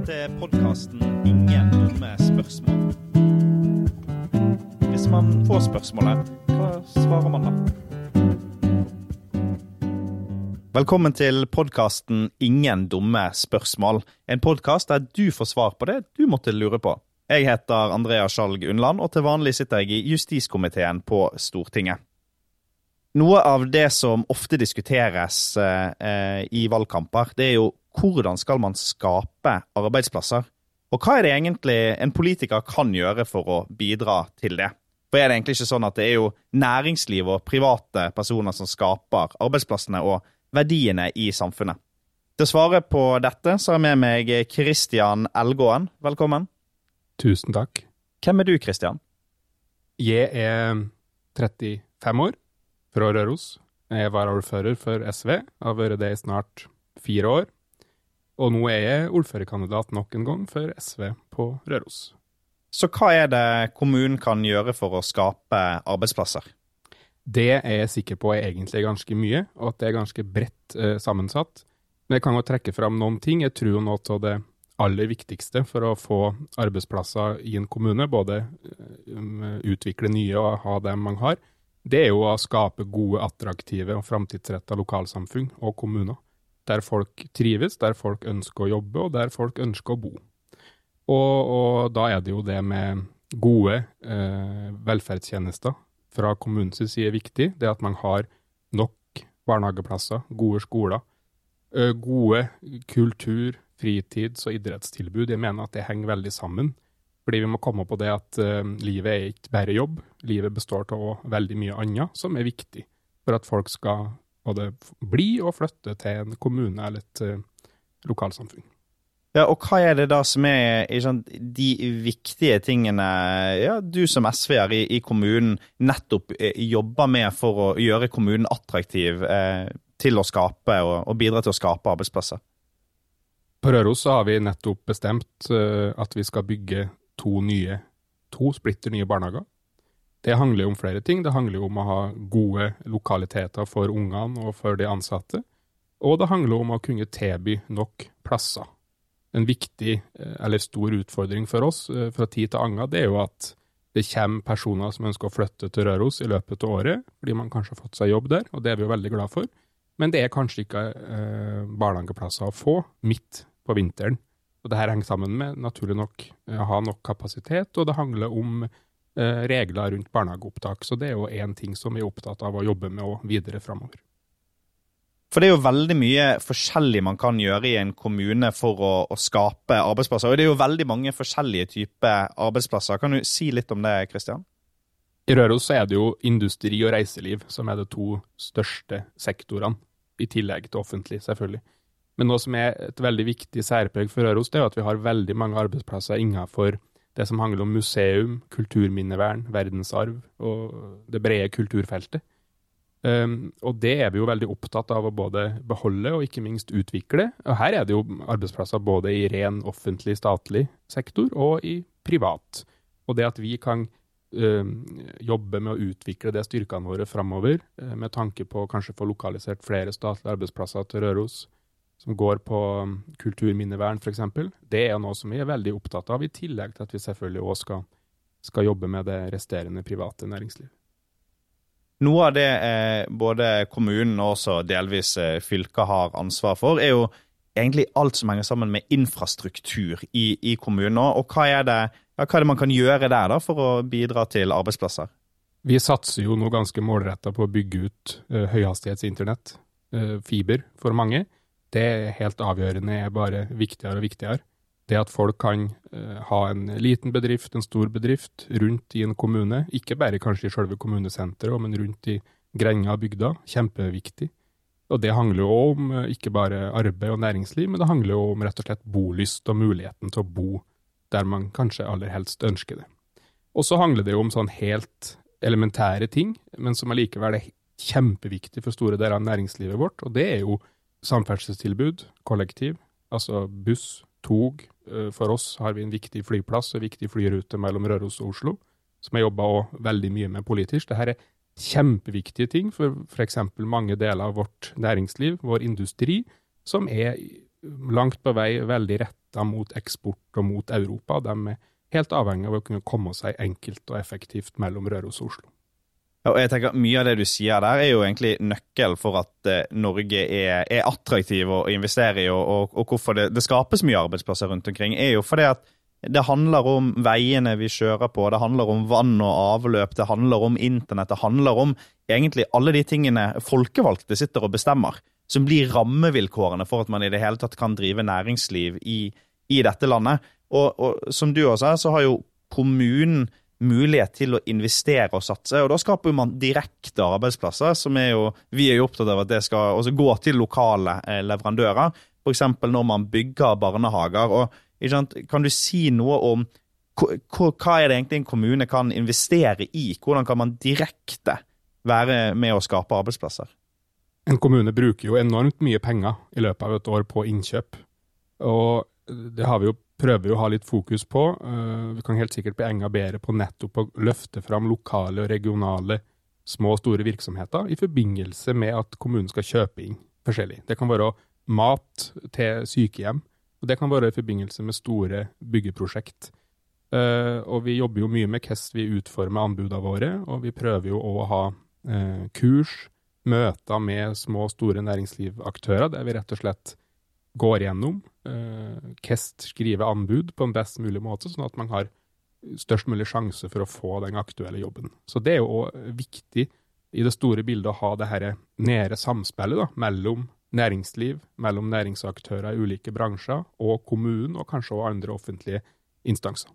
Dette er podkasten 'Ingen dumme spørsmål'. Hvis man får spørsmålet, hva svarer man da? Velkommen til podkasten 'Ingen dumme spørsmål'. En podkast der du får svar på det du måtte lure på. Jeg heter Andrea Skjalg Unnland, og til vanlig sitter jeg i justiskomiteen på Stortinget. Noe av det som ofte diskuteres eh, i valgkamper, det er jo hvordan skal man skape arbeidsplasser? Og hva er det egentlig en politiker kan gjøre for å bidra til det? For er det egentlig ikke sånn at det er jo næringsliv og private personer som skaper arbeidsplassene og verdiene i samfunnet? Til å svare på dette så har jeg med meg Kristian Elgåen. Velkommen. Tusen takk. Hvem er du, Kristian? Jeg er 35 år, fra Røros. Jeg er varaordfører for SV, har vært det i snart fire år. Og nå er jeg ordførerkandidat nok en gang for SV på Røros. Så hva er det kommunen kan gjøre for å skape arbeidsplasser? Det er jeg sikker på er egentlig ganske mye, og at det er ganske bredt eh, sammensatt. Men jeg kan jo trekke fram noen ting. Jeg tror noe av det aller viktigste for å få arbeidsplasser i en kommune, både um, utvikle nye og ha dem man har, det er jo å skape gode, attraktive og framtidsretta lokalsamfunn og kommuner. Der folk trives, der folk ønsker å jobbe, og der folk ønsker å bo. Og, og da er det jo det med gode eh, velferdstjenester fra kommunens side viktig. Det at man har nok barnehageplasser, gode skoler, eh, gode kultur-, fritids- og idrettstilbud. Jeg mener at det henger veldig sammen. Fordi vi må komme på det at eh, livet er ikke bare jobb. Livet består av veldig mye annet som er viktig for at folk skal både bli og flytte til en kommune eller et uh, lokalsamfunn. Ja, og hva er det da som er sant, de viktige tingene ja, du som SV-er i, i, kommunen nettopp eh, jobber med for å gjøre kommunen attraktiv eh, til å skape og, og, bidra til å skape arbeidsplasser? På Røros har vi nettopp bestemt uh, at vi skal bygge to nye, to splitter nye barnehager. Det handler jo om flere ting. Det handler jo om å ha gode lokaliteter for ungene og for de ansatte. Og det handler om å kunne tilby nok plasser. En viktig eh, eller stor utfordring for oss eh, fra tid til annen, det er jo at det kommer personer som ønsker å flytte til Røros i løpet av året, fordi man kanskje har fått seg jobb der, og det er vi jo veldig glad for. Men det er kanskje ikke eh, barnehageplasser å få midt på vinteren. Og det her henger sammen med naturlig nok å eh, ha nok kapasitet, og det handler om regler rundt barnehageopptak. Så det er jo én ting som vi er opptatt av å jobbe med og videre framover. For det er jo veldig mye forskjellig man kan gjøre i en kommune for å, å, skape arbeidsplasser. Og det er jo veldig mange forskjellige typer arbeidsplasser. Kan du si litt om det, Kristian? I Røros så er det jo industri og reiseliv som er de to største sektorene, i tillegg til offentlig, selvfølgelig. Men noe som er et veldig viktig særpreg for Røros, det er at vi har veldig mange arbeidsplasser innenfor det som handler om museum, kulturminnevern, verdensarv og det brede kulturfeltet. Um, og det er vi jo veldig opptatt av å både beholde og ikke minst utvikle. Og her er det jo arbeidsplasser både i ren offentlig, statlig sektor og i privat. Og det at vi kan um, jobbe med å utvikle det styrkene våre framover, uh, med tanke på kanskje få lokalisert flere statlige arbeidsplasser til Røros, som går på um, kulturminnevern f.eks., det er noe som vi er veldig opptatt av, i tillegg til at vi selvfølgelig òg skal, skal, jobbe med det resterende private næringsliv. Noe av det eh, både kommunen og også delvis eh, fylket har ansvar for, er jo egentlig alt som henger sammen med infrastruktur i, i kommunen. Og hva er, det, ja, hva er, det, man kan gjøre der da, for å bidra til arbeidsplasser? Vi satser jo nå ganske målretta på å bygge ut eh, høyhastighetsinternett, uh, fiber, for mange det er helt avgjørende er bare viktigere og viktigere. Det at folk kan uh, ha en liten bedrift, en stor bedrift, rundt i en kommune, ikke bare kanskje i selve kommunesenteret, men rundt i grenda av bygda, kjempeviktig. Og det handler jo om uh, ikke bare arbeid og næringsliv, men det handler jo om rett og slett bolyst og muligheten til å bo der man kanskje aller helst ønsker det. Og så handler det jo om sånn helt elementære ting, men som allikevel er kjempeviktig for store deler av næringslivet vårt, og det er jo samferdselstilbud, kollektiv, altså buss, tog. Eh, for oss har vi en viktig flyplass en viktig flyrute mellom Røros og Oslo, som jeg også veldig mye med politisk. Dette er kjempeviktige ting for f.eks. mange deler av vårt næringsliv, vår industri, som er langt på vei veldig retta mot eksport og mot Europa. De er helt avhengig av å kunne komme seg enkelt og effektivt mellom Røros og Oslo. Ja, og jeg tenker Mye av det du sier der, er jo egentlig nøkkel for at eh, Norge er, er attraktiv å investere i, og, og, og hvorfor det, det, skapes mye arbeidsplasser rundt omkring, er jo fordi at det handler om veiene vi kjører på, det handler om vann og avløp, det handler om internett, det handler om egentlig alle de tingene folkevalgte sitter og bestemmer, som blir rammevilkårene for at man i det hele tatt kan drive næringsliv i, i dette landet. Og, og som du også sa, så har jo kommunen mulighet til å investere og satse. og Da skaper man direkte arbeidsplasser, som er jo, vi er jo opptatt av at det skal gå til lokale eh, leverandører. F.eks. når man bygger barnehager. og Kan du si noe om hva er det egentlig en kommune kan investere i? Hvordan kan man direkte være med å skape arbeidsplasser? En kommune bruker jo enormt mye penger i løpet av et år på innkjøp. Og det har vi jo prøver å ha litt fokus på. Uh, vi kan helt sikkert bli enda bedre på nettopp å løfte fram lokale og regionale små og store virksomheter i forbindelse med at kommunen skal kjøpe inn forskjellig. Det kan være mat til sykehjem, og det kan være i forbindelse med store byggeprosjekt. Uh, og vi jobber jo mye med hvordan vi utformer anbudene våre, og vi prøver jo å ha uh, kurs, møter med små og store næringslivsaktører, der vi rett og slett går gjennom Kest skriver anbud på en best mulig måte, sånn at man har størst mulig sjanse for å få den aktuelle jobben. Så det er jo òg viktig i det store bildet å ha det her nære samspillet da, mellom næringsliv, mellom næringsaktører i ulike bransjer, og kommunen, og kanskje også andre offentlige instanser.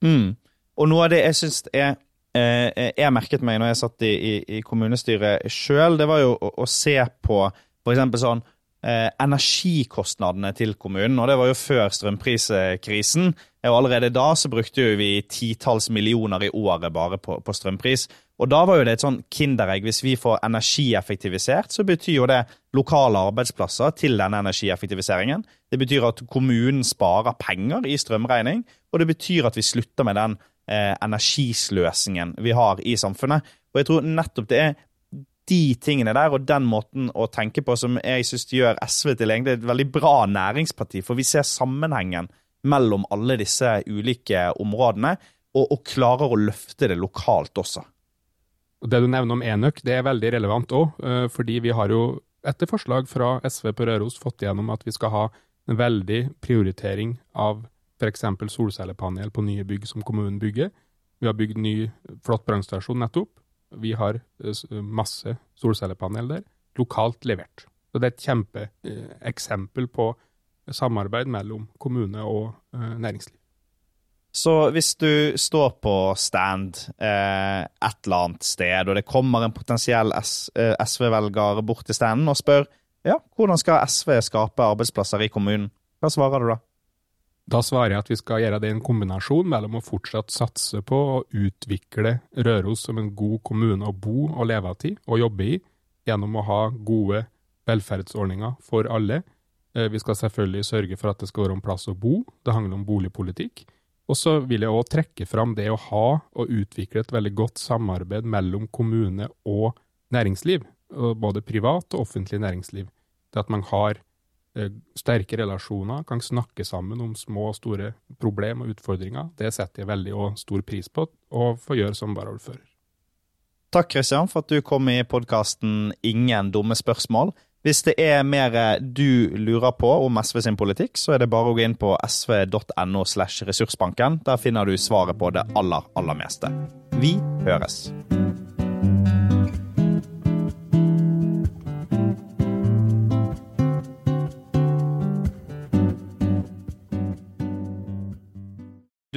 Mm. Og noe av det jeg syns er eh, jeg merket meg når jeg satt i, i, i kommunestyret sjøl, det var jo å, å se på f.eks. sånn eh, energikostnadene til kommunen. og Det var jo før strømpriskrisen. Og Allerede da så brukte vi titalls millioner i året bare på, på, strømpris. Og Da var jo det et sånn kinderegg. Hvis vi får energieffektivisert, så betyr jo det lokale arbeidsplasser til denne energieffektiviseringen. Det betyr at kommunen sparer penger i strømregning, og det betyr at vi slutter med den eh, energisløsingen vi har i samfunnet. Og jeg tror nettopp det er de tingene der og den måten å tenke på som jeg syns gjør SV til egentlig et veldig bra næringsparti, for vi ser sammenhengen mellom alle disse ulike områdene, og, og klarer å løfte det lokalt også. Det du nevner om enøk, det er veldig relevant òg, eh, fordi vi har jo etter forslag fra SV på Røros fått igjennom at vi skal ha en veldig prioritering av f.eks. solcellepanel på nye bygg som kommunen bygger. Vi har bygd ny, flott brannstasjon nettopp. Vi har eh, masse solcellepanel der, lokalt levert. Så Det er et kjempeeksempel eh, på samarbeid mellom kommune og eh, næringsliv. Så hvis du står på stand eh, et eller annet sted, og det kommer en potensiell SV-velger bort til standen og spør ja, hvordan skal SV skape arbeidsplasser i kommunen, hva svarer du da? Da svarer jeg at vi skal gjøre det i en kombinasjon mellom å fortsatt satse på å utvikle Røros som en god kommune å bo og leve i og jobbe i, gjennom å ha gode velferdsordninger for alle. Eh, vi skal selvfølgelig sørge for at det skal være en plass å bo, det handler om boligpolitikk. Og så vil jeg òg trekke fram det å ha og utvikle et veldig godt samarbeid mellom kommune og næringsliv, både privat og offentlig næringsliv. Det at man har sterke relasjoner, kan snakke sammen om små og store problemer og utfordringer. Det setter jeg veldig stor pris på, og får gjøre som varaordfører. Takk Kristian, for at du kom i podkasten Ingen dumme spørsmål. Hvis det er mer du lurer på om SV sin politikk, så er det bare å gå inn på sv.no. slash ressursbanken. Der finner du svaret på det aller, aller meste. Vi høres.